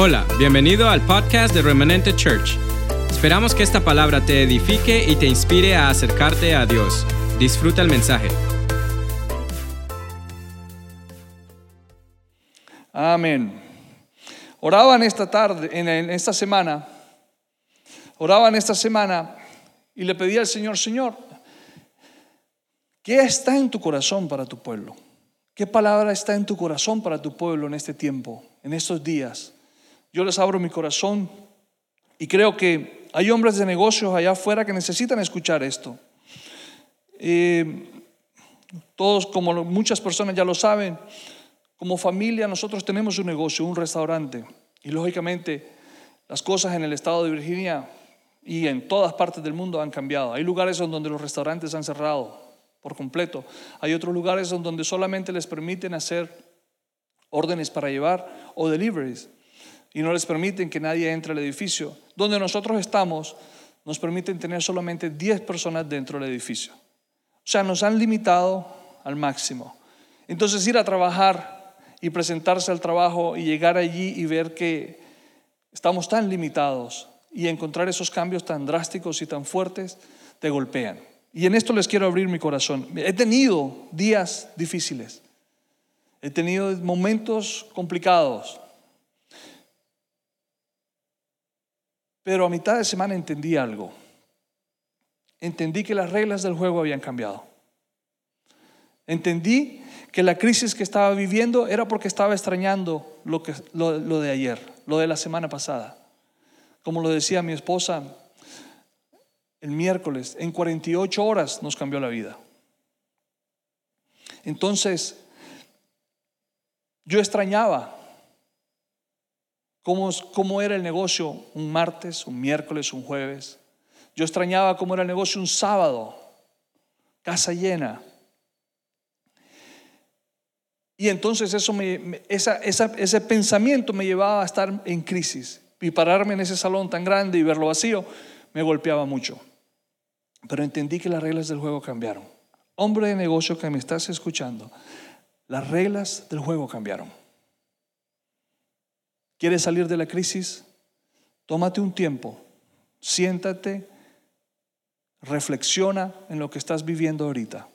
Hola, bienvenido al podcast de Remanente Church. Esperamos que esta palabra te edifique y te inspire a acercarte a Dios. Disfruta el mensaje. Amén. Oraba en esta tarde, en, esta semana, oraba en esta semana y le pedí al Señor, Señor, ¿qué está en tu corazón para tu pueblo? ¿Qué palabra está en tu corazón para tu pueblo en este tiempo, en estos días? Yo les abro mi corazón y creo que hay hombres de negocios allá afuera que necesitan escuchar esto. Eh, todos, como muchas personas ya lo saben, como familia nosotros tenemos un negocio, un restaurante. Y lógicamente las cosas en el estado de Virginia y en todas partes del mundo han cambiado. Hay lugares donde los restaurantes han cerrado por completo. Hay otros lugares donde solamente les permiten hacer órdenes para llevar o deliveries y no les permiten que nadie entre al edificio. Donde nosotros estamos, nos permiten tener solamente 10 personas dentro del edificio. O sea, nos han limitado al máximo. Entonces ir a trabajar y presentarse al trabajo y llegar allí y ver que estamos tan limitados y encontrar esos cambios tan drásticos y tan fuertes, te golpean. Y en esto les quiero abrir mi corazón. He tenido días difíciles. He tenido momentos complicados. Pero a mitad de semana entendí algo. Entendí que las reglas del juego habían cambiado. Entendí que la crisis que estaba viviendo era porque estaba extrañando lo, que, lo, de ayer, lo de la semana pasada. Como lo decía mi esposa el miércoles, en 48 horas nos cambió la vida. Entonces, yo extrañaba cómo, era el negocio un martes, un miércoles, un jueves. Yo extrañaba cómo era el negocio un sábado, casa llena. Y entonces eso me, ese pensamiento me llevaba a estar en crisis. Y pararme en ese salón tan grande y verlo vacío me golpeaba mucho. Pero entendí que las reglas del juego cambiaron. Hombre de negocio que me estás escuchando, las reglas del juego cambiaron. ¿Quieres salir de la crisis? Tómate un tiempo, siéntate, reflexiona en lo que estás viviendo ahorita.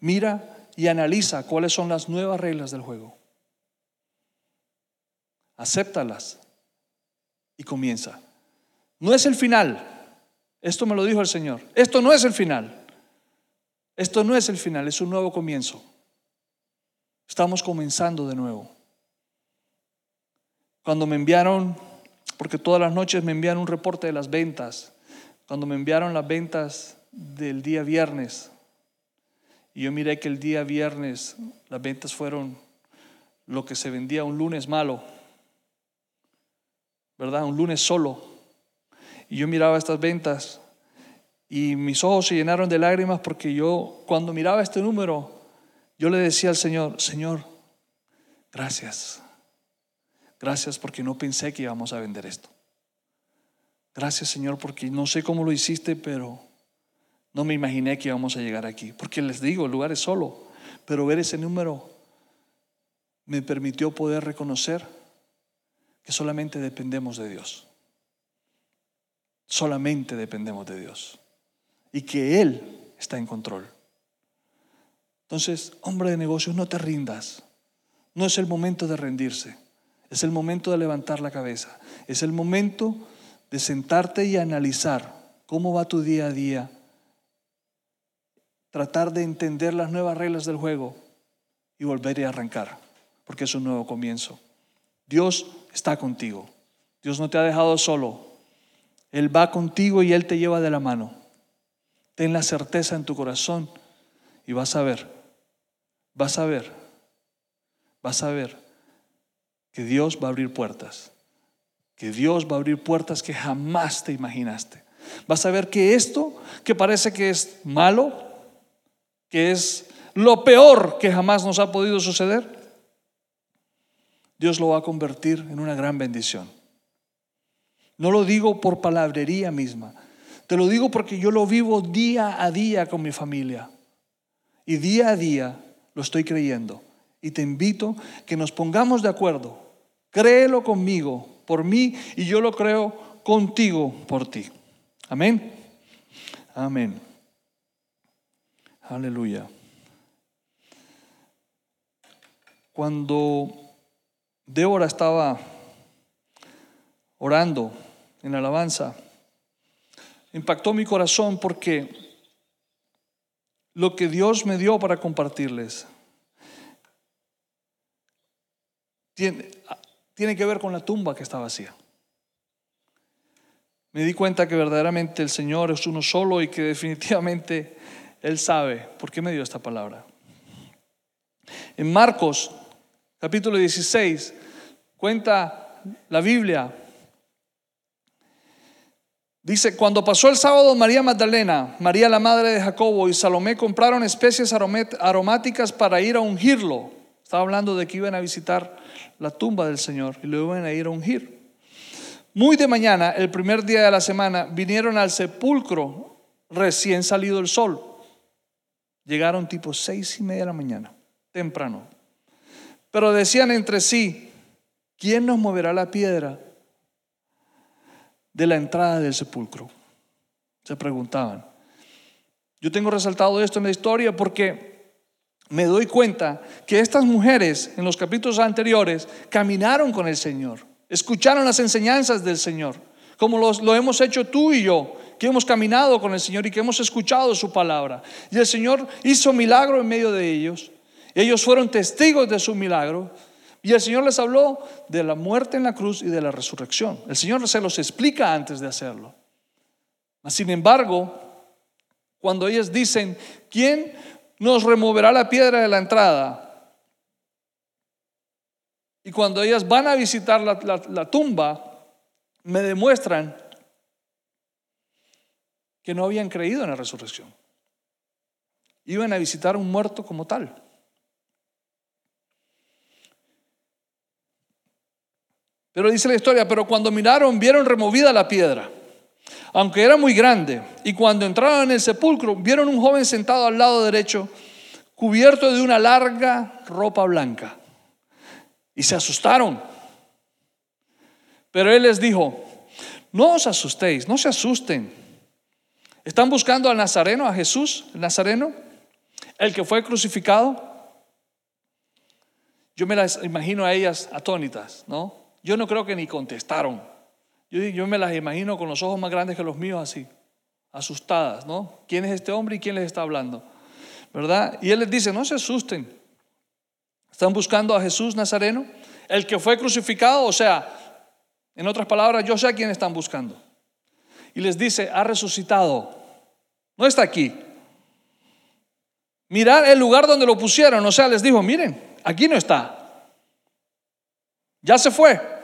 Mira y analiza cuáles son las nuevas reglas del juego. Acéptalas y comienza. No es el final. Esto me lo dijo el Señor. Esto no es el final. Esto no es el final, es un nuevo comienzo. Estamos comenzando de nuevo. Cuando me enviaron, porque todas las noches me envían un reporte de las ventas, cuando me enviaron las ventas del día viernes, y yo miré que el día viernes las ventas fueron lo que se vendía un lunes malo, ¿verdad? Un lunes solo. Y yo miraba estas ventas y mis ojos se llenaron de lágrimas porque yo cuando miraba este número, yo le decía al Señor, Señor, gracias. Gracias porque no pensé que íbamos a vender esto. Gracias Señor porque no sé cómo lo hiciste, pero no me imaginé que íbamos a llegar aquí. Porque les digo, el lugar es solo, pero ver ese número me permitió poder reconocer que solamente dependemos de Dios. Solamente dependemos de Dios. Y que Él está en control. Entonces, hombre de negocios, no te rindas. No es el momento de rendirse. Es el momento de levantar la cabeza. Es el momento de sentarte y analizar cómo va tu día a día. Tratar de entender las nuevas reglas del juego y volver a arrancar, porque es un nuevo comienzo. Dios está contigo. Dios no te ha dejado solo. Él va contigo y Él te lleva de la mano. Ten la certeza en tu corazón y vas a ver, vas a ver, vas a ver que Dios va a abrir puertas, que Dios va a abrir puertas que jamás te imaginaste. Vas a ver que esto, que parece que es malo, que es lo peor que jamás nos ha podido suceder, Dios lo va a convertir en una gran bendición. No lo digo por palabrería misma, te lo digo porque yo lo vivo día a día con mi familia. Y día a día lo estoy creyendo. Y te invito que nos pongamos de acuerdo Créelo conmigo, por mí, y yo lo creo contigo, por ti. Amén. Amén. Aleluya. Cuando Débora estaba orando en alabanza, impactó mi corazón porque lo que Dios me dio para compartirles tiene, tiene que ver con la tumba que está vacía. Me di cuenta que verdaderamente el Señor es uno solo y que definitivamente Él sabe por qué me dio esta palabra. En Marcos capítulo 16 cuenta la Biblia Dice, cuando pasó el sábado, María Magdalena, María la madre de Jacobo y Salomé compraron especies aromáticas para ir a ungirlo. Estaba hablando de que iban a visitar la tumba del Señor y lo iban a ir a ungir. Muy de mañana, el primer día de la semana, vinieron al sepulcro recién salido el sol. Llegaron tipo seis y media de la mañana, temprano. Pero decían entre sí, ¿quién nos moverá la piedra de la entrada del sepulcro. Se preguntaban. Yo tengo resaltado esto en la historia porque me doy cuenta que estas mujeres en los capítulos anteriores caminaron con el Señor, escucharon las enseñanzas del Señor, como lo hemos hecho tú y yo, que hemos caminado con el Señor y que hemos escuchado su palabra. Y el Señor hizo milagro en medio de ellos. Ellos fueron testigos de su milagro y el Señor les habló de la muerte en la cruz y de la resurrección. El Señor se los explica antes de hacerlo. Sin embargo, cuando ellas dicen, ¿quién nos removerá la piedra de la entrada? Y cuando ellas van a visitar la, tumba, me demuestran que no habían creído en la resurrección. Iban a visitar un muerto como tal. Pero dice la historia, pero cuando miraron vieron removida la piedra, aunque era muy grande. Y cuando entraron en el sepulcro vieron un joven sentado al lado derecho, cubierto de una larga ropa blanca. Y se asustaron. Pero él les dijo, no os asustéis, no se asusten. ¿Están buscando al Nazareno, a Jesús, el Nazareno? El que fue crucificado. Yo me las imagino a ellas atónitas, ¿no? Yo no creo que ni contestaron. Yo, yo me las imagino con los ojos más grandes que los míos así, asustadas, ¿no? ¿Quién es este hombre y quién les está hablando? ¿Verdad? Y él les dice, no se asusten. Están buscando a Jesús Nazareno, el que fue crucificado, o sea, en otras palabras, yo sé a quién están buscando. Y les dice, ha resucitado. No está aquí. Mirar el lugar donde lo pusieron, o sea, les dijo, miren, aquí no está. Ya se fue.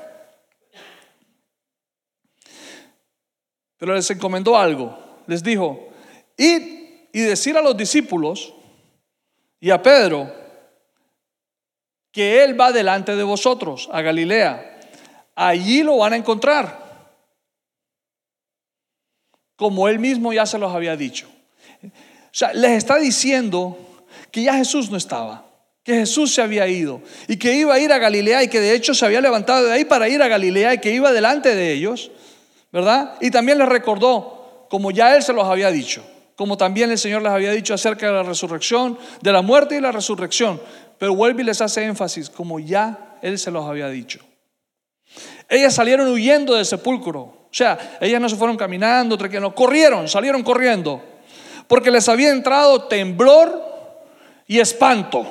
Pero les encomendó algo. Les dijo, id y decir a los discípulos y a Pedro que Él va delante de vosotros a Galilea. Allí lo van a encontrar. Como Él mismo ya se los había dicho. O sea, les está diciendo que ya Jesús no estaba, que Jesús se había ido y que iba a ir a Galilea y que de hecho se había levantado de ahí para ir a Galilea y que iba delante de ellos. ¿Verdad? Y también les recordó, como ya Él se los había dicho, como también el Señor les había dicho acerca de la resurrección, de la muerte y la resurrección. Pero vuelve y les hace énfasis, como ya Él se los había dicho. Ellas salieron huyendo del sepulcro. O sea, ellas no se fueron caminando, no, corrieron, salieron corriendo. Porque les había entrado temblor y espanto.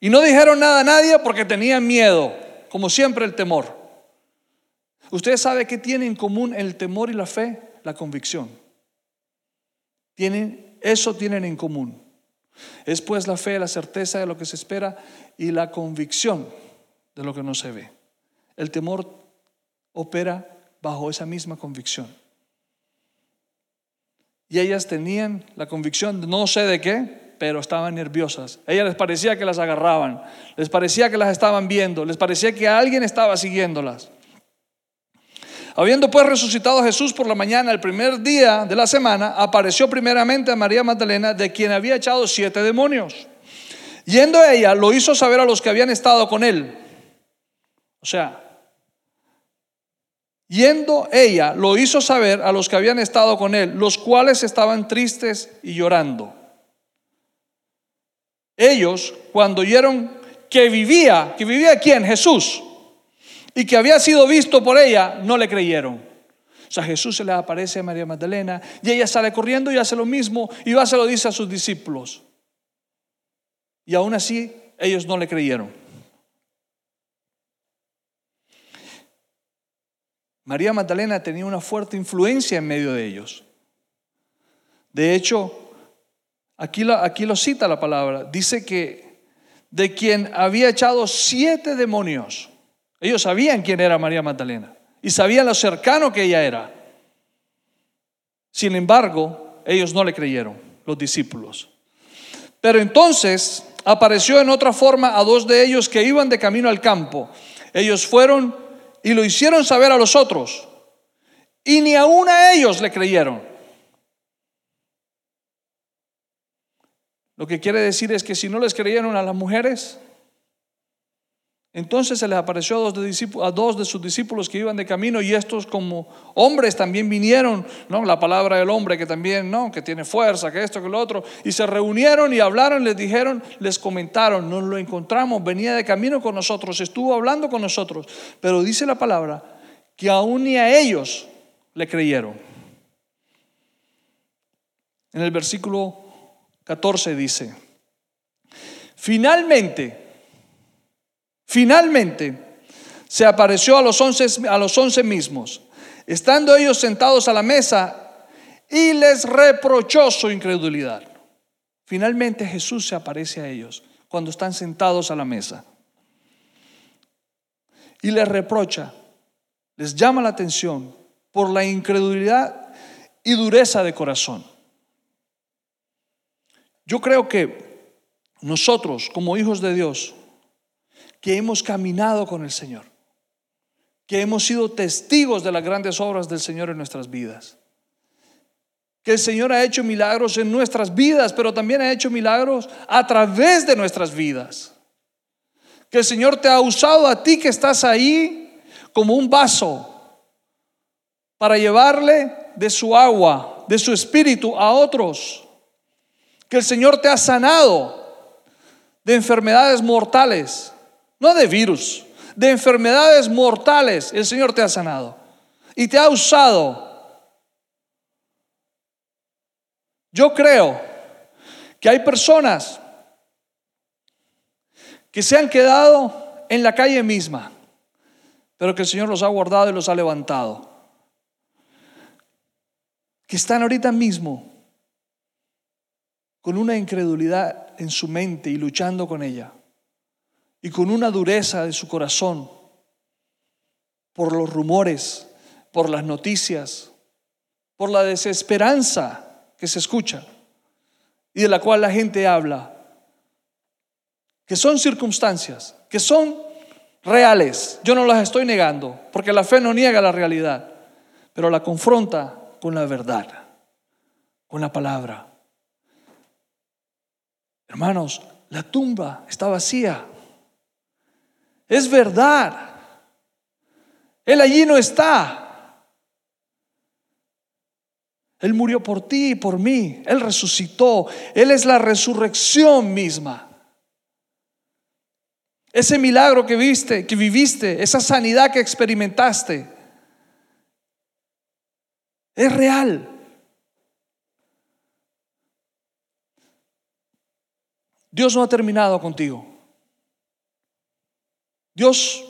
Y no dijeron nada a nadie porque tenían miedo, como siempre el temor. Usted sabe que tiene en común el temor y la fe, la convicción. Tienen, eso tienen en común. Es pues la fe, la certeza de lo que se espera y la convicción de lo que no se ve. El temor opera bajo esa misma convicción. Y ellas tenían la convicción, no sé de qué, pero estaban nerviosas. A ellas les parecía que las agarraban, les parecía que las estaban viendo, les parecía que alguien estaba siguiéndolas. Habiendo pues resucitado Jesús por la mañana, el primer día de la semana, apareció primeramente a María Magdalena, de quien había echado siete demonios. Yendo ella, lo hizo saber a los que habían estado con él. O sea, yendo ella, lo hizo saber a los que habían estado con él, los cuales estaban tristes y llorando. Ellos, cuando oyeron que vivía, que vivía quién, Jesús, y que había sido visto por ella, no le creyeron. O sea, Jesús se le aparece a María Magdalena y ella sale corriendo y hace lo mismo y va se lo dice a sus discípulos. Y aún así ellos no le creyeron. María Magdalena tenía una fuerte influencia en medio de ellos. De hecho, aquí lo, aquí lo cita la palabra, dice que de quien había echado siete demonios, ellos sabían quién era María Magdalena y sabían lo cercano que ella era. Sin embargo, ellos no le creyeron, los discípulos. Pero entonces apareció en otra forma a dos de ellos que iban de camino al campo. Ellos fueron y lo hicieron saber a los otros. Y ni aún a ellos le creyeron. Lo que quiere decir es que si no les creyeron a las mujeres, entonces se les apareció a dos, de sus discípulos que iban de camino y estos como hombres también vinieron, ¿no? La palabra del hombre que también, ¿no? Que tiene fuerza, que esto, que lo otro. Y se reunieron y hablaron, les dijeron, les comentaron, nos lo encontramos, venía de camino con nosotros, estuvo hablando con nosotros. Pero dice la palabra que aún ni a ellos le creyeron. En el versículo 14 dice, finalmente, Finalmente, se apareció a los once, a los once mismos, estando ellos sentados a la mesa, y les reprochó su incredulidad. Finalmente Jesús se aparece a ellos cuando están sentados a la mesa. Y les reprocha, les llama la atención por la incredulidad y dureza de corazón. Yo creo que nosotros como hijos de Dios que hemos caminado con el Señor, que hemos sido testigos de las grandes obras del Señor en nuestras vidas. Que el Señor ha hecho milagros en nuestras vidas, pero también ha hecho milagros a través de nuestras vidas. Que el Señor te ha usado a ti que estás ahí como un vaso para llevarle de su agua, de su espíritu a otros. Que el Señor te ha sanado de enfermedades mortales no de virus, de enfermedades mortales, el Señor te ha sanado y te ha usado. Yo creo que hay personas que se han quedado en la calle misma, pero que el Señor los ha guardado y los ha levantado. Que están ahorita mismo con una incredulidad en su mente y luchando con ella y con una dureza de su corazón por los rumores, por las noticias, por la desesperanza que se escucha y de la cual la gente habla, que son circunstancias, que son reales. Yo no las estoy negando, porque la fe no niega la realidad, pero la confronta con la verdad, con la palabra. Hermanos, la tumba está vacía. Es verdad. Él allí no está. Él murió por ti y por mí. Él resucitó. Él es la resurrección misma. Ese milagro que viste, que viviste, esa sanidad que experimentaste, es real. Dios no ha terminado contigo. Dios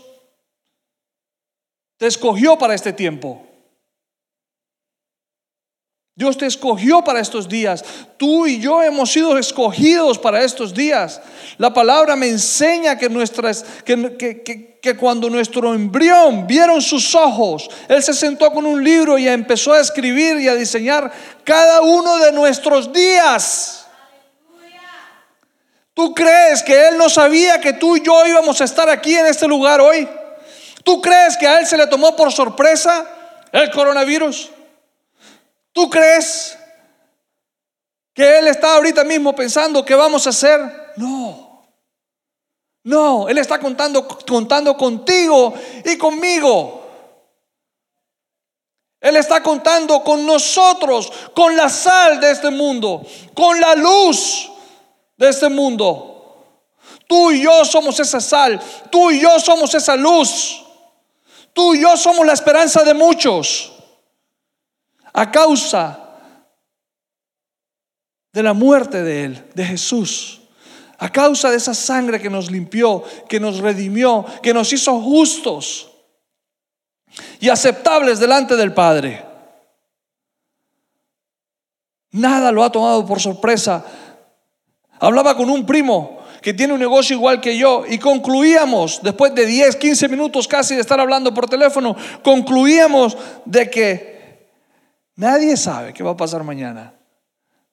te escogió para este tiempo. Dios te escogió para estos días. Tú y yo hemos sido escogidos para estos días. La palabra me enseña que, nuestras, que, cuando nuestro embrión vieron sus ojos, Él se sentó con un libro y empezó a escribir y a diseñar cada uno de nuestros días. ¿Tú crees que Él no sabía que tú y yo íbamos a estar aquí en este lugar hoy? ¿Tú crees que a Él se le tomó por sorpresa el coronavirus? ¿Tú crees que Él está ahorita mismo pensando qué vamos a hacer? No. No, Él está contando, contando contigo y conmigo. Él está contando con nosotros, con la sal de este mundo, con la luz de este mundo. Tú y yo somos esa sal, tú y yo somos esa luz, tú y yo somos la esperanza de muchos. A causa de la muerte de Él, de Jesús. A causa de esa sangre que nos limpió, que nos redimió, que nos hizo justos y aceptables delante del Padre. Nada lo ha tomado por sorpresa. Hablaba con un primo que tiene un negocio igual que yo y concluíamos, después de 10, 15 minutos casi de estar hablando por teléfono, concluíamos de que nadie sabe qué va a pasar mañana.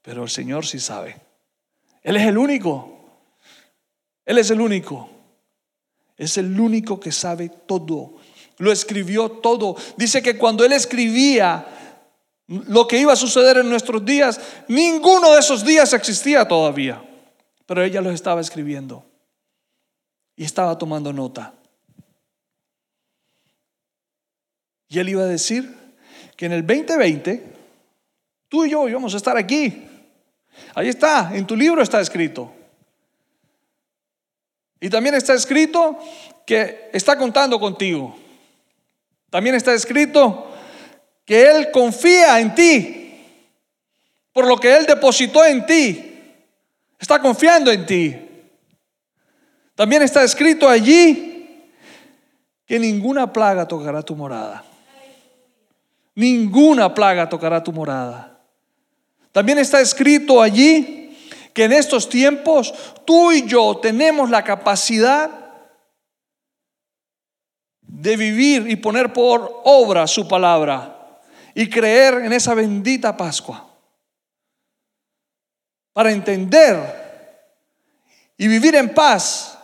Pero el Señor sí sabe. Él es el único. Él es el único. Es el único que sabe todo. Lo escribió todo. Dice que cuando Él escribía lo que iba a suceder en nuestros días, ninguno de esos días existía todavía. Pero ella los estaba escribiendo. Y estaba tomando nota. Y Él iba a decir que en el 2020, tú y yo íbamos a estar aquí Ahí está, en tu libro está escrito. Y también está escrito que está contando contigo. También está escrito que Él confía en ti. Por lo que Él depositó en ti. Está confiando en ti. También está escrito allí que ninguna plaga tocará tu morada. Ninguna plaga tocará tu morada. También está escrito allí que en estos tiempos tú y yo tenemos la capacidad de vivir y poner por obra su palabra y creer en esa bendita Pascua. Para entender y vivir en paz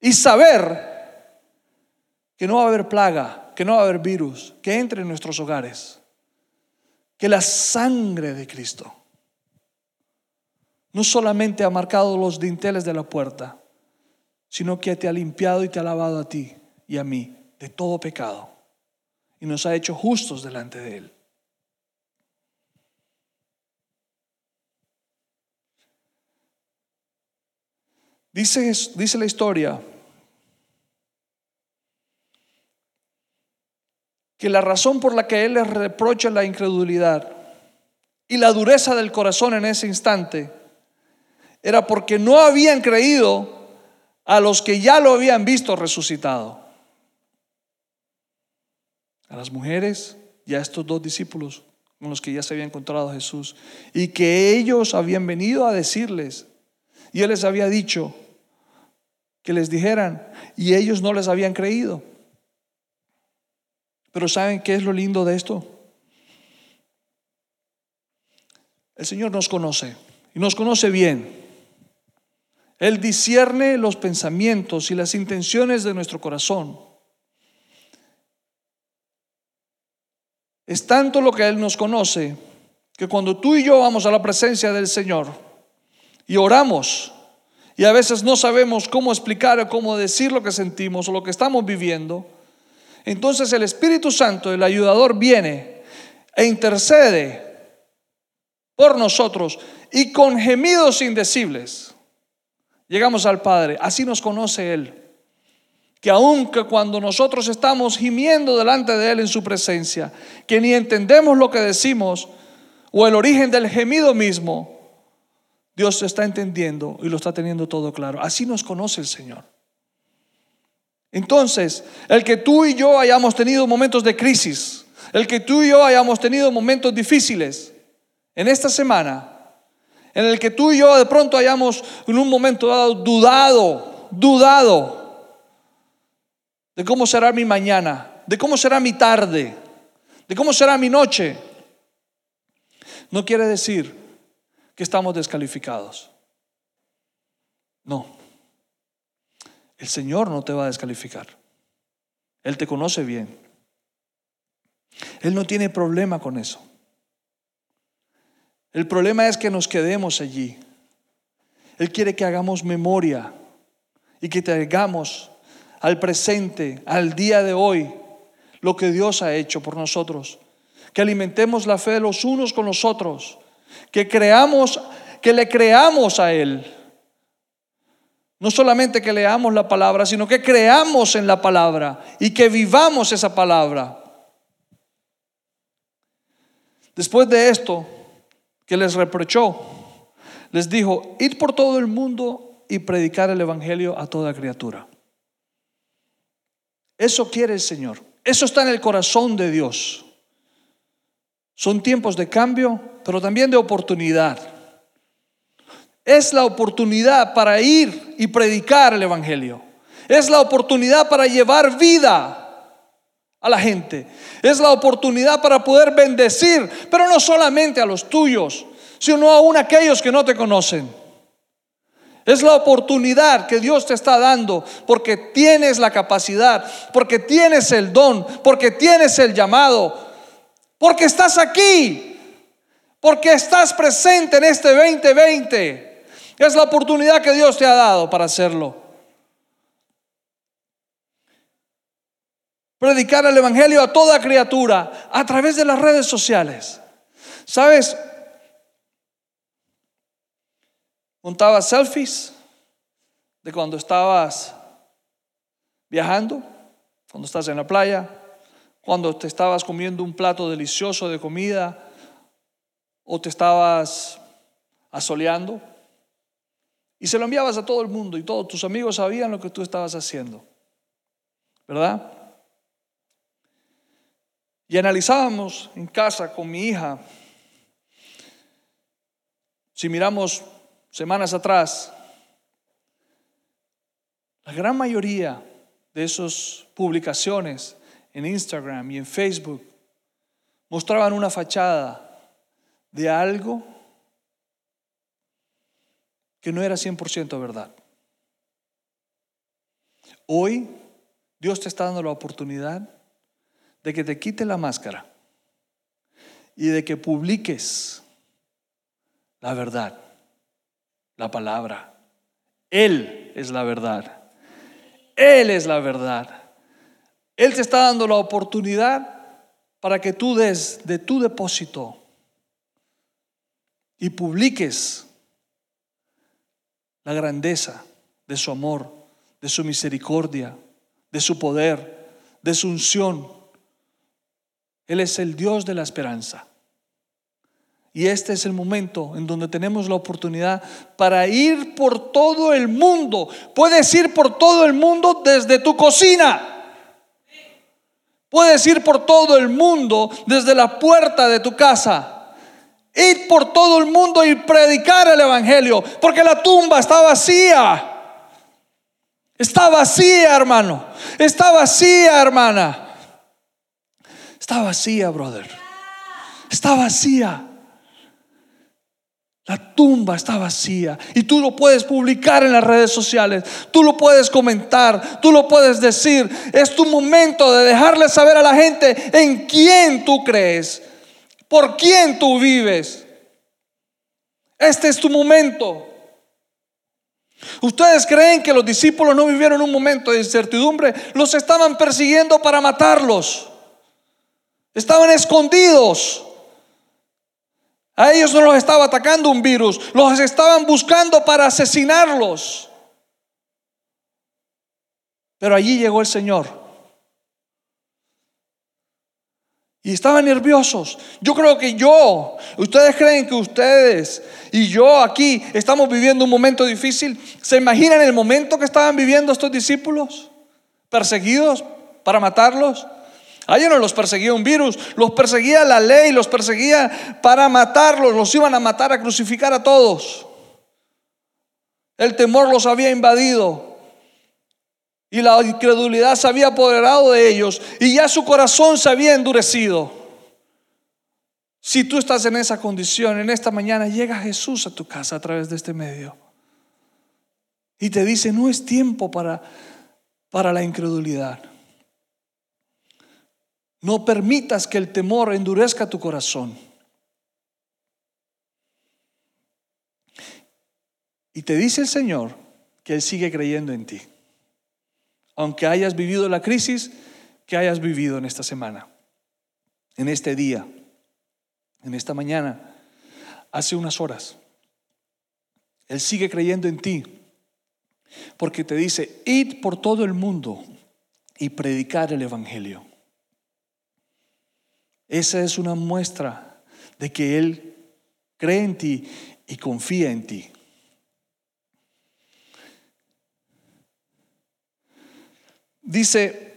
y saber que no va a haber plaga, que no va a haber virus, que entre en nuestros hogares que la sangre de Cristo no solamente ha marcado los dinteles de la puerta, sino que te ha limpiado y te ha lavado a ti y a mí de todo pecado y nos ha hecho justos delante de Él. Dice, dice la historia que la razón por la que Él les reprocha la incredulidad y la dureza del corazón en ese instante era porque no habían creído a los que ya lo habían visto resucitado. A las mujeres y a estos dos discípulos con los que ya se había encontrado Jesús y que ellos habían venido a decirles y Él les había dicho que les dijeran y ellos no les habían creído. Pero ¿saben qué es lo lindo de esto? El Señor nos conoce y nos conoce bien. Él discierne los pensamientos y las intenciones de nuestro corazón. Es tanto lo que Él nos conoce que cuando tú y yo vamos a la presencia del Señor y oramos, y a veces no sabemos cómo explicar o cómo decir lo que sentimos o lo que estamos viviendo, entonces el Espíritu Santo, el ayudador, viene e intercede por nosotros y con gemidos indecibles llegamos al Padre. Así nos conoce Él. Que aunque cuando nosotros estamos gimiendo delante de Él en su presencia, que ni entendemos lo que decimos o el origen del gemido mismo, Dios está entendiendo y lo está teniendo todo claro. Así nos conoce el Señor. Entonces, el que tú y yo hayamos tenido momentos de crisis, el que tú y yo hayamos tenido momentos difíciles en esta semana, en el que tú y yo de pronto hayamos en un momento dado dudado, dudado de cómo será mi mañana, de cómo será mi tarde, de cómo será mi noche, no quiere decir estamos descalificados. No. El Señor no te va a descalificar. Él te conoce bien. Él no tiene problema con eso. El problema es que nos quedemos allí. Él quiere que hagamos memoria y que traigamos al presente, al día de hoy, lo que Dios ha hecho por nosotros. Que alimentemos la fe de los unos con los otros. Que creamos, que le creamos a Él. No solamente que leamos la palabra, sino que creamos en la palabra y que vivamos esa palabra. Después de esto, que les reprochó, les dijo, id por todo el mundo y predicar el Evangelio a toda criatura. Eso quiere el Señor. Eso está en el corazón de Dios. Son tiempos de cambio, pero también de oportunidad. Es la oportunidad para ir y predicar el Evangelio. Es la oportunidad para llevar vida a la gente. Es la oportunidad para poder bendecir, pero no solamente a los tuyos, sino aún a aquellos que no te conocen. Es la oportunidad que Dios te está dando porque tienes la capacidad, porque tienes el don, porque tienes el llamado, porque estás aquí, porque estás presente en este 2020. Es la oportunidad que Dios te ha dado para hacerlo. predicar el Evangelio a toda criatura a través de las redes sociales. ¿Sabes? Montaba selfies de cuando estabas viajando, cuando estás en la playa, cuando te estabas comiendo un plato delicioso de comida o te estabas asoleando. Y se lo enviabas a todo el mundo y todos tus amigos sabían lo que tú estabas haciendo. ¿Verdad? Y analizábamos en casa con mi hija, si miramos semanas atrás, la gran mayoría de esas publicaciones en Instagram y en Facebook mostraban una fachada de algo que no era 100% verdad. Hoy Dios te está dando la oportunidad de que te quite la máscara y de que publiques la verdad, la palabra. Él es la verdad. Él es la verdad. Él te está dando la oportunidad para que tú des de tu depósito y publiques la grandeza de su amor, de su misericordia, de su poder, de su unción él es el Dios de la esperanza. Y este es el momento en donde tenemos la oportunidad para ir por todo el mundo. Puedes ir por todo el mundo desde tu cocina. Puedes ir por todo el mundo desde la puerta de tu casa. Ir por todo el mundo y predicar el Evangelio. Porque la tumba está vacía. Está vacía, hermano. Está vacía, hermana. Está vacía, brother. Está vacía. La tumba está vacía y tú lo puedes publicar en las redes sociales, tú lo puedes comentar, tú lo puedes decir. Es tu momento de dejarle saber a la gente en quién tú crees, por quién tú vives. Este es tu momento. ¿Ustedes creen que los discípulos no vivieron un momento de incertidumbre? Los estaban persiguiendo para matarlos. Estaban escondidos. A ellos no los estaba atacando un virus, los estaban buscando para asesinarlos. Pero allí llegó el Señor. Y estaban nerviosos. Yo creo que yo, ustedes creen que ustedes y yo aquí estamos viviendo un momento difícil. ¿Se imaginan el momento que estaban viviendo estos discípulos? Perseguidos para matarlos. A no los perseguía un virus, los perseguía la ley, los perseguía para matarlos, los iban a matar, a crucificar a todos. El temor los había invadido y la incredulidad se había apoderado de ellos y ya su corazón se había endurecido. Si tú estás en esa condición, en esta mañana llega Jesús a tu casa a través de este medio y te dice, no es tiempo para, para la incredulidad. No permitas que el temor endurezca tu corazón. Y te dice el Señor que Él sigue creyendo en ti. aunque hayas vivido la crisis que hayas vivido en esta semana, en este día, en esta mañana, hace unas horas. Él sigue creyendo en ti, porque te dice, id por todo el mundo y predicar el Evangelio. Esa es una muestra de que Él cree en ti y confía en ti. Dice,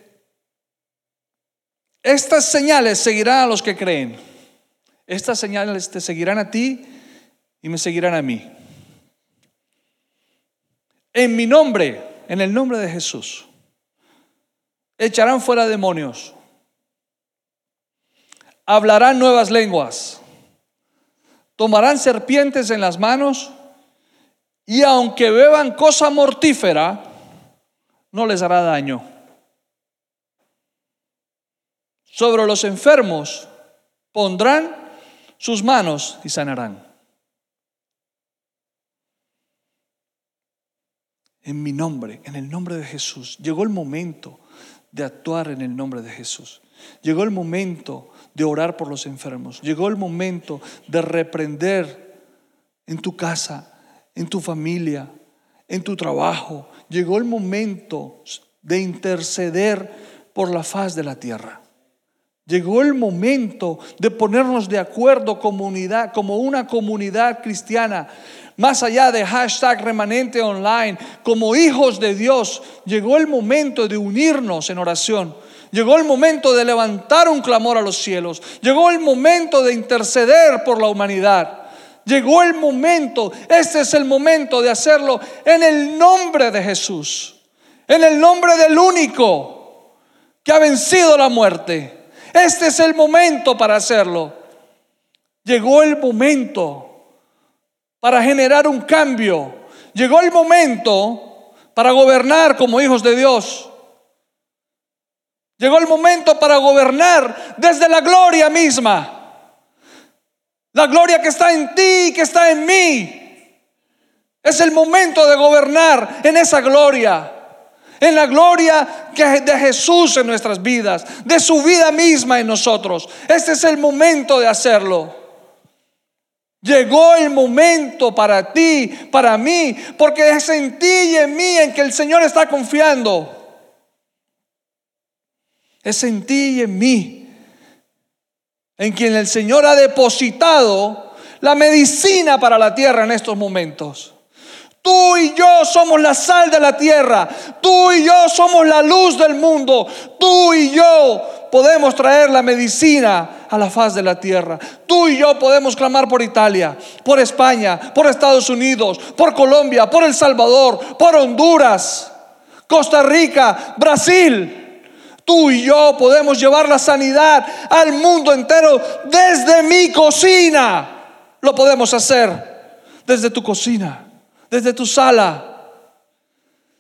estas señales seguirán a los que creen. Estas señales te seguirán a ti y me seguirán a mí. En mi nombre, en el nombre de Jesús, echarán fuera demonios, hablarán nuevas lenguas, tomarán serpientes en las manos y aunque beban cosa mortífera, no les hará daño. Sobre los enfermos pondrán sus manos y sanarán. En mi nombre, en el nombre de Jesús, llegó el momento de actuar en el nombre de Jesús. Llegó el momento de orar por los enfermos. Llegó el momento de reprender en tu casa, en tu familia, en tu trabajo. Llegó el momento de interceder por la faz de la tierra. Llegó el momento de ponernos de acuerdo comunidad, como una comunidad cristiana, más allá de hashtag remanente online, como hijos de Dios. Llegó el momento de unirnos en oración. Llegó el momento de levantar un clamor a los cielos. Llegó el momento de interceder por la humanidad. Llegó el momento, este es el momento de hacerlo en el nombre de Jesús, en el nombre del único que ha vencido la muerte este es el momento para hacerlo. Llegó el momento para generar un cambio. Llegó el momento para gobernar como hijos de Dios. Llegó el momento para gobernar desde la gloria misma. La gloria que está en ti, que está en mí. Es el momento de gobernar en esa gloria en la gloria de Jesús en nuestras vidas, de su vida misma en nosotros. Este es el momento de hacerlo. Llegó el momento para ti, para mí, porque es en ti y en mí en que el Señor está confiando. Es en ti y en mí, en quien el Señor ha depositado la medicina para la tierra en estos momentos. Tú y yo somos la sal de la tierra. Tú y yo somos la luz del mundo. Tú y yo podemos traer la medicina a la faz de la tierra. Tú y yo podemos clamar por Italia, por España, por Estados Unidos, por Colombia, por El Salvador, por Honduras, Costa Rica, Brasil. Tú y yo podemos llevar la sanidad al mundo entero desde mi cocina. Lo podemos hacer desde tu cocina desde tu sala.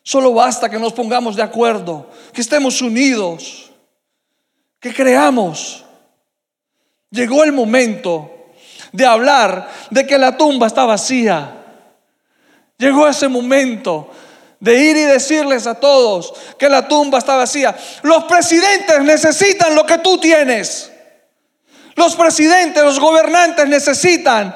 Solo basta que nos pongamos de acuerdo, que estemos unidos, que creamos. Llegó el momento de hablar de que la tumba está vacía. Llegó ese momento de ir y decirles a todos que la tumba está vacía. Los presidentes necesitan lo que tú tienes. Los presidentes, los gobernantes necesitan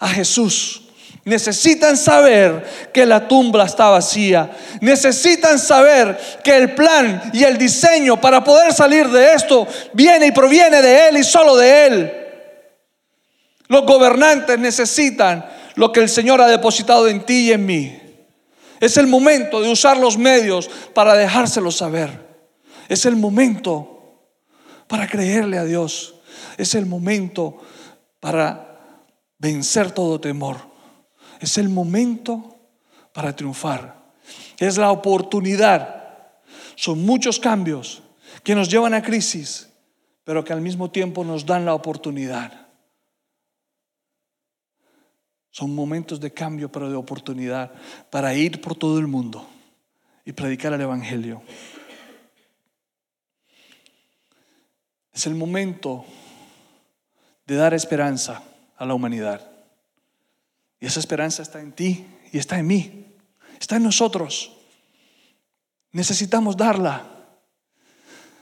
a Jesús. Necesitan saber que la tumba está vacía. Necesitan saber que el plan y el diseño para poder salir de esto viene y proviene de Él y solo de Él. Los gobernantes necesitan lo que el Señor ha depositado en ti y en mí. Es el momento de usar los medios para dejárselo saber. Es el momento para creerle a Dios. Es el momento para vencer todo temor. Es el momento para triunfar. Es la oportunidad. Son muchos cambios que nos llevan a crisis, pero que al mismo tiempo nos dan la oportunidad. Son momentos de cambio, pero de oportunidad para ir por todo el mundo y predicar el Evangelio. Es el momento de dar esperanza a la humanidad. Y esa esperanza está en ti y está en mí. Está en nosotros. necesitamos darla.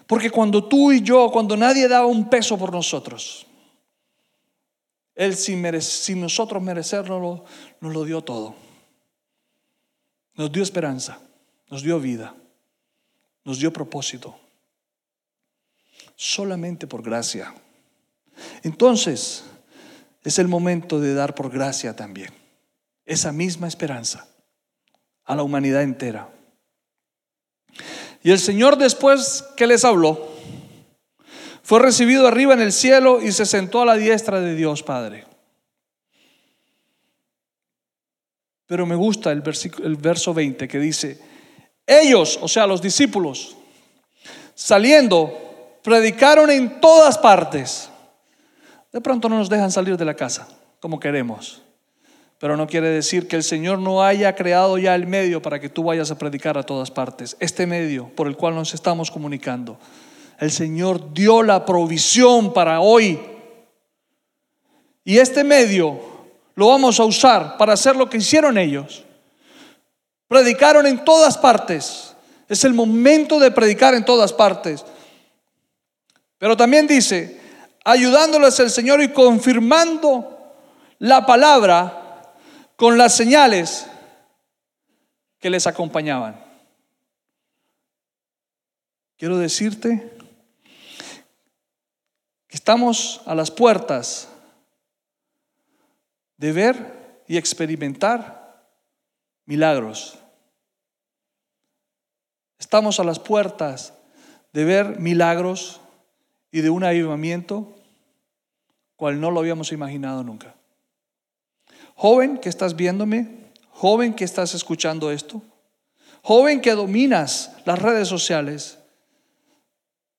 Porque cuando tú y yo, cuando nadie daba un peso por nosotros, Él sin, nosotros merecerlo, nos lo dio todo. Nos dio esperanza, nos dio vida, nos dio propósito. Solamente por gracia. Entonces, es el momento de dar por gracia también esa misma esperanza a la humanidad entera. Y el Señor después que les habló, fue recibido arriba en el cielo y se sentó a la diestra de Dios Padre. Pero me gusta el, el verso 20 que dice, ellos, o sea, los discípulos, saliendo, predicaron en todas partes. De pronto no nos dejan salir de la casa como queremos. Pero no quiere decir que el Señor no haya creado ya el medio para que tú vayas a predicar a todas partes. Este medio por el cual nos estamos comunicando. El Señor dio la provisión para hoy. Y este medio lo vamos a usar para hacer lo que hicieron ellos. Predicaron en todas partes. Es el momento de predicar en todas partes. Pero también dice, ayudándoles el Señor y confirmando la palabra con las señales que les acompañaban. Quiero decirte estamos a las puertas de ver y experimentar milagros. Estamos a las puertas de ver milagros y de un avivamiento cual no lo habíamos imaginado nunca. Joven que estás viéndome, joven que estás escuchando esto, joven que dominas las redes sociales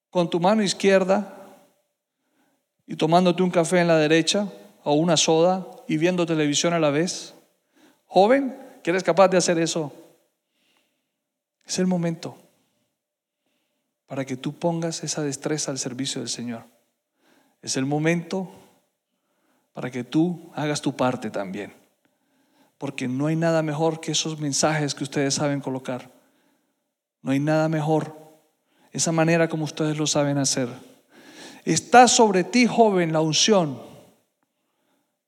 con tu mano izquierda y tomándote un café en la derecha o una soda y viendo televisión a la vez. Joven, que eres capaz de hacer eso. Es el momento para que tú pongas esa destreza al servicio del Señor. Es el momento para que tú hagas tu parte también. Porque no hay nada mejor que esos mensajes que ustedes saben colocar. No hay nada mejor. Esa manera como ustedes lo saben hacer. Está sobre ti, joven, la unción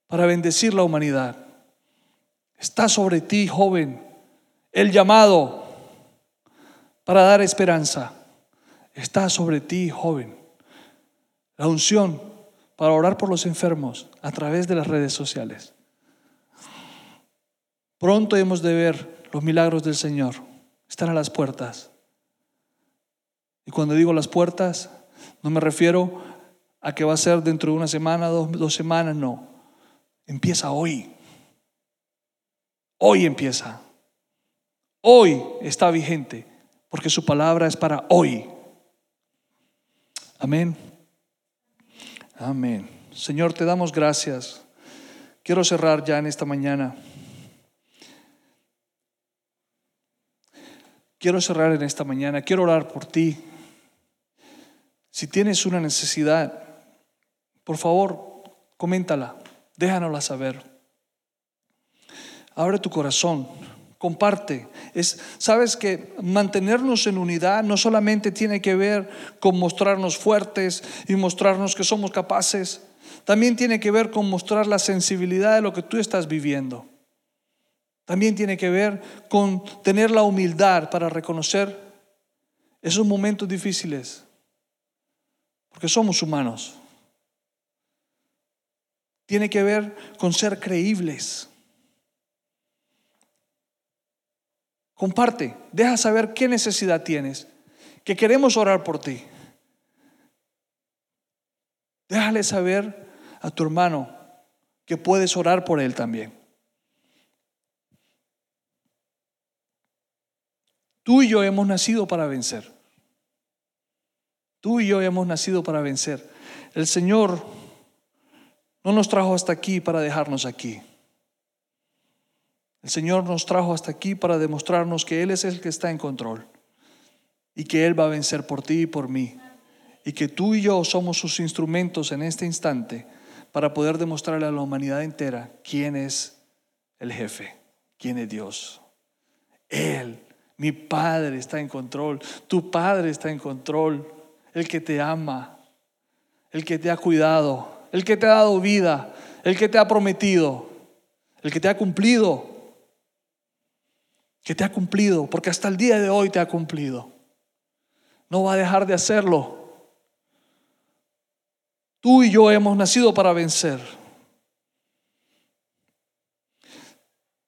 para bendecir la humanidad. Está sobre ti, joven, el llamado para dar esperanza. Está sobre ti, joven, la unción para orar por los enfermos a través de las redes sociales. Pronto hemos de ver los milagros del Señor. Están a las puertas. Y cuando digo las puertas, no me refiero a que va a ser dentro de una semana, dos, dos semanas, no. Empieza hoy. Hoy empieza. Hoy está vigente, porque su palabra es para hoy. Amén. Amén. Señor, te damos gracias. Quiero cerrar ya en esta mañana. Quiero cerrar en esta mañana. Quiero orar por ti. Si tienes una necesidad, por favor, coméntala. Déjanosla saber. Abre tu corazón comparte. Es, Sabes que mantenernos en unidad no solamente tiene que ver con mostrarnos fuertes y mostrarnos que somos capaces, también tiene que ver con mostrar la sensibilidad de lo que tú estás viviendo. También tiene que ver con tener la humildad para reconocer esos momentos difíciles, porque somos humanos. Tiene que ver con ser creíbles. Comparte, deja saber qué necesidad tienes, que queremos orar por ti. Déjale saber a tu hermano que puedes orar por él también. Tú y yo hemos nacido para vencer. Tú y yo hemos nacido para vencer. El Señor no nos trajo hasta aquí para dejarnos aquí. El Señor nos trajo hasta aquí para demostrarnos que Él es el que está en control y que Él va a vencer por ti y por mí. Y que tú y yo somos sus instrumentos en este instante para poder demostrarle a la humanidad entera quién es el jefe, quién es Dios. Él Mi Padre está en control. Tu Padre está en control. El que te ama. El que te ha cuidado. El que te ha dado vida. El que te ha prometido. El que te ha cumplido. Que te ha cumplido. Porque hasta el día de hoy te ha cumplido. No va a dejar de hacerlo. Tú y yo hemos nacido para vencer.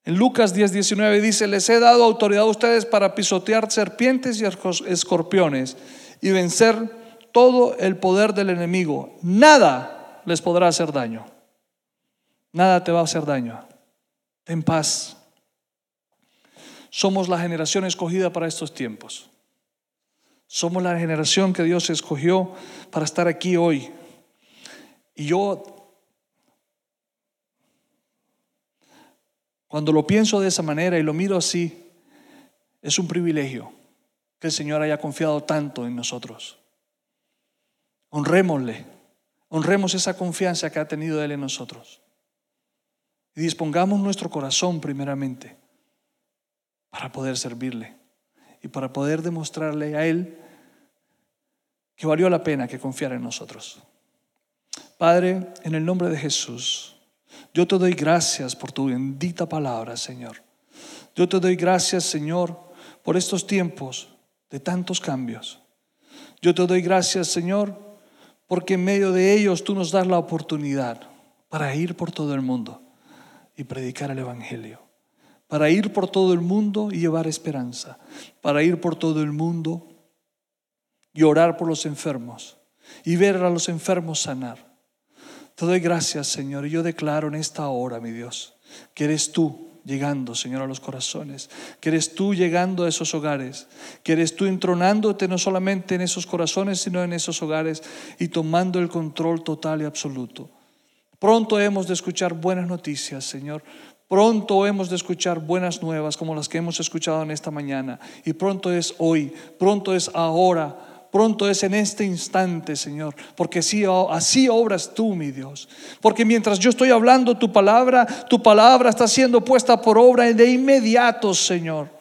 En Lucas 10, 19 dice, les he dado autoridad a ustedes para pisotear serpientes y escorpiones y vencer todo el poder del enemigo. Nada les podrá hacer daño. Nada te va a hacer daño. Ten paz. Somos la generación escogida para estos tiempos. Somos la generación que Dios escogió para estar aquí hoy. Y yo Cuando lo pienso de esa manera y lo miro así, es un privilegio que el Señor haya confiado tanto en nosotros. Honrémosle, honremos esa confianza que ha tenido Él en nosotros. Y dispongamos nuestro corazón primeramente para poder servirle y para poder demostrarle a Él que valió la pena que confiara en nosotros. Padre, en el nombre de Jesús. Yo te doy gracias por tu bendita palabra, Señor. Yo te doy gracias, Señor, por estos tiempos de tantos cambios. Yo te doy gracias, Señor, porque en medio de ellos tú nos das la oportunidad para ir por todo el mundo y predicar el Evangelio. Para ir por todo el mundo y llevar esperanza. Para ir por todo el mundo y orar por los enfermos y ver a los enfermos sanar. Te doy gracias, Señor, y yo declaro en esta hora, mi Dios, que eres tú llegando, Señor, a los corazones, que eres tú llegando a esos hogares, que eres tú entronándote no solamente en esos corazones, sino en esos hogares y tomando el control total y absoluto. Pronto hemos de escuchar buenas noticias, Señor. Pronto hemos de escuchar buenas nuevas como las que hemos escuchado en esta mañana. Y pronto es hoy, pronto es ahora pronto es en este instante, Señor, porque así, obras tú, mi Dios. Porque mientras yo estoy hablando tu palabra, tu palabra está siendo puesta por obra de inmediato, Señor.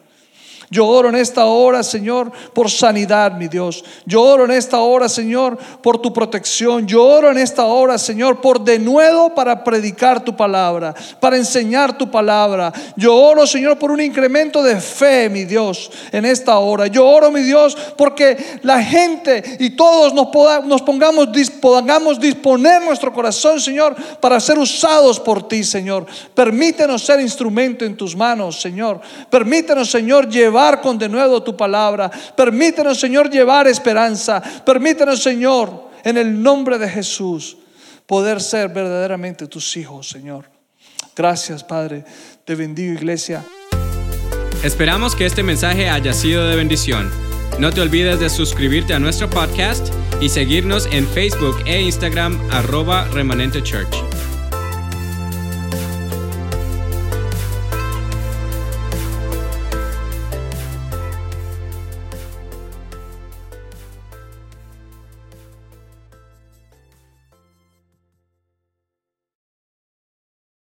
Yo oro en esta hora, Señor, por sanidad, mi Dios. Yo oro en esta hora, Señor, por tu protección. Yo oro en esta hora, Señor, por de nuevo para predicar tu palabra, para enseñar tu palabra. Yo oro, Señor, por un incremento de fe, mi Dios, en esta hora. Yo oro, mi Dios, porque la gente y todos nos, pongamos, podamos disponer nuestro corazón, Señor, para ser usados por ti, Señor. Permítenos ser instrumento en tus manos, Señor. Permítenos, Señor, con de nuevo tu palabra. Permítenos, Señor, llevar esperanza. Permítenos, Señor, en el nombre de Jesús, poder ser verdaderamente tus hijos, Señor. Gracias, Padre. Te bendigo, iglesia. Esperamos que este mensaje haya sido de bendición. No te olvides de suscribirte a nuestro podcast y seguirnos en Facebook e Instagram arroba remanente church.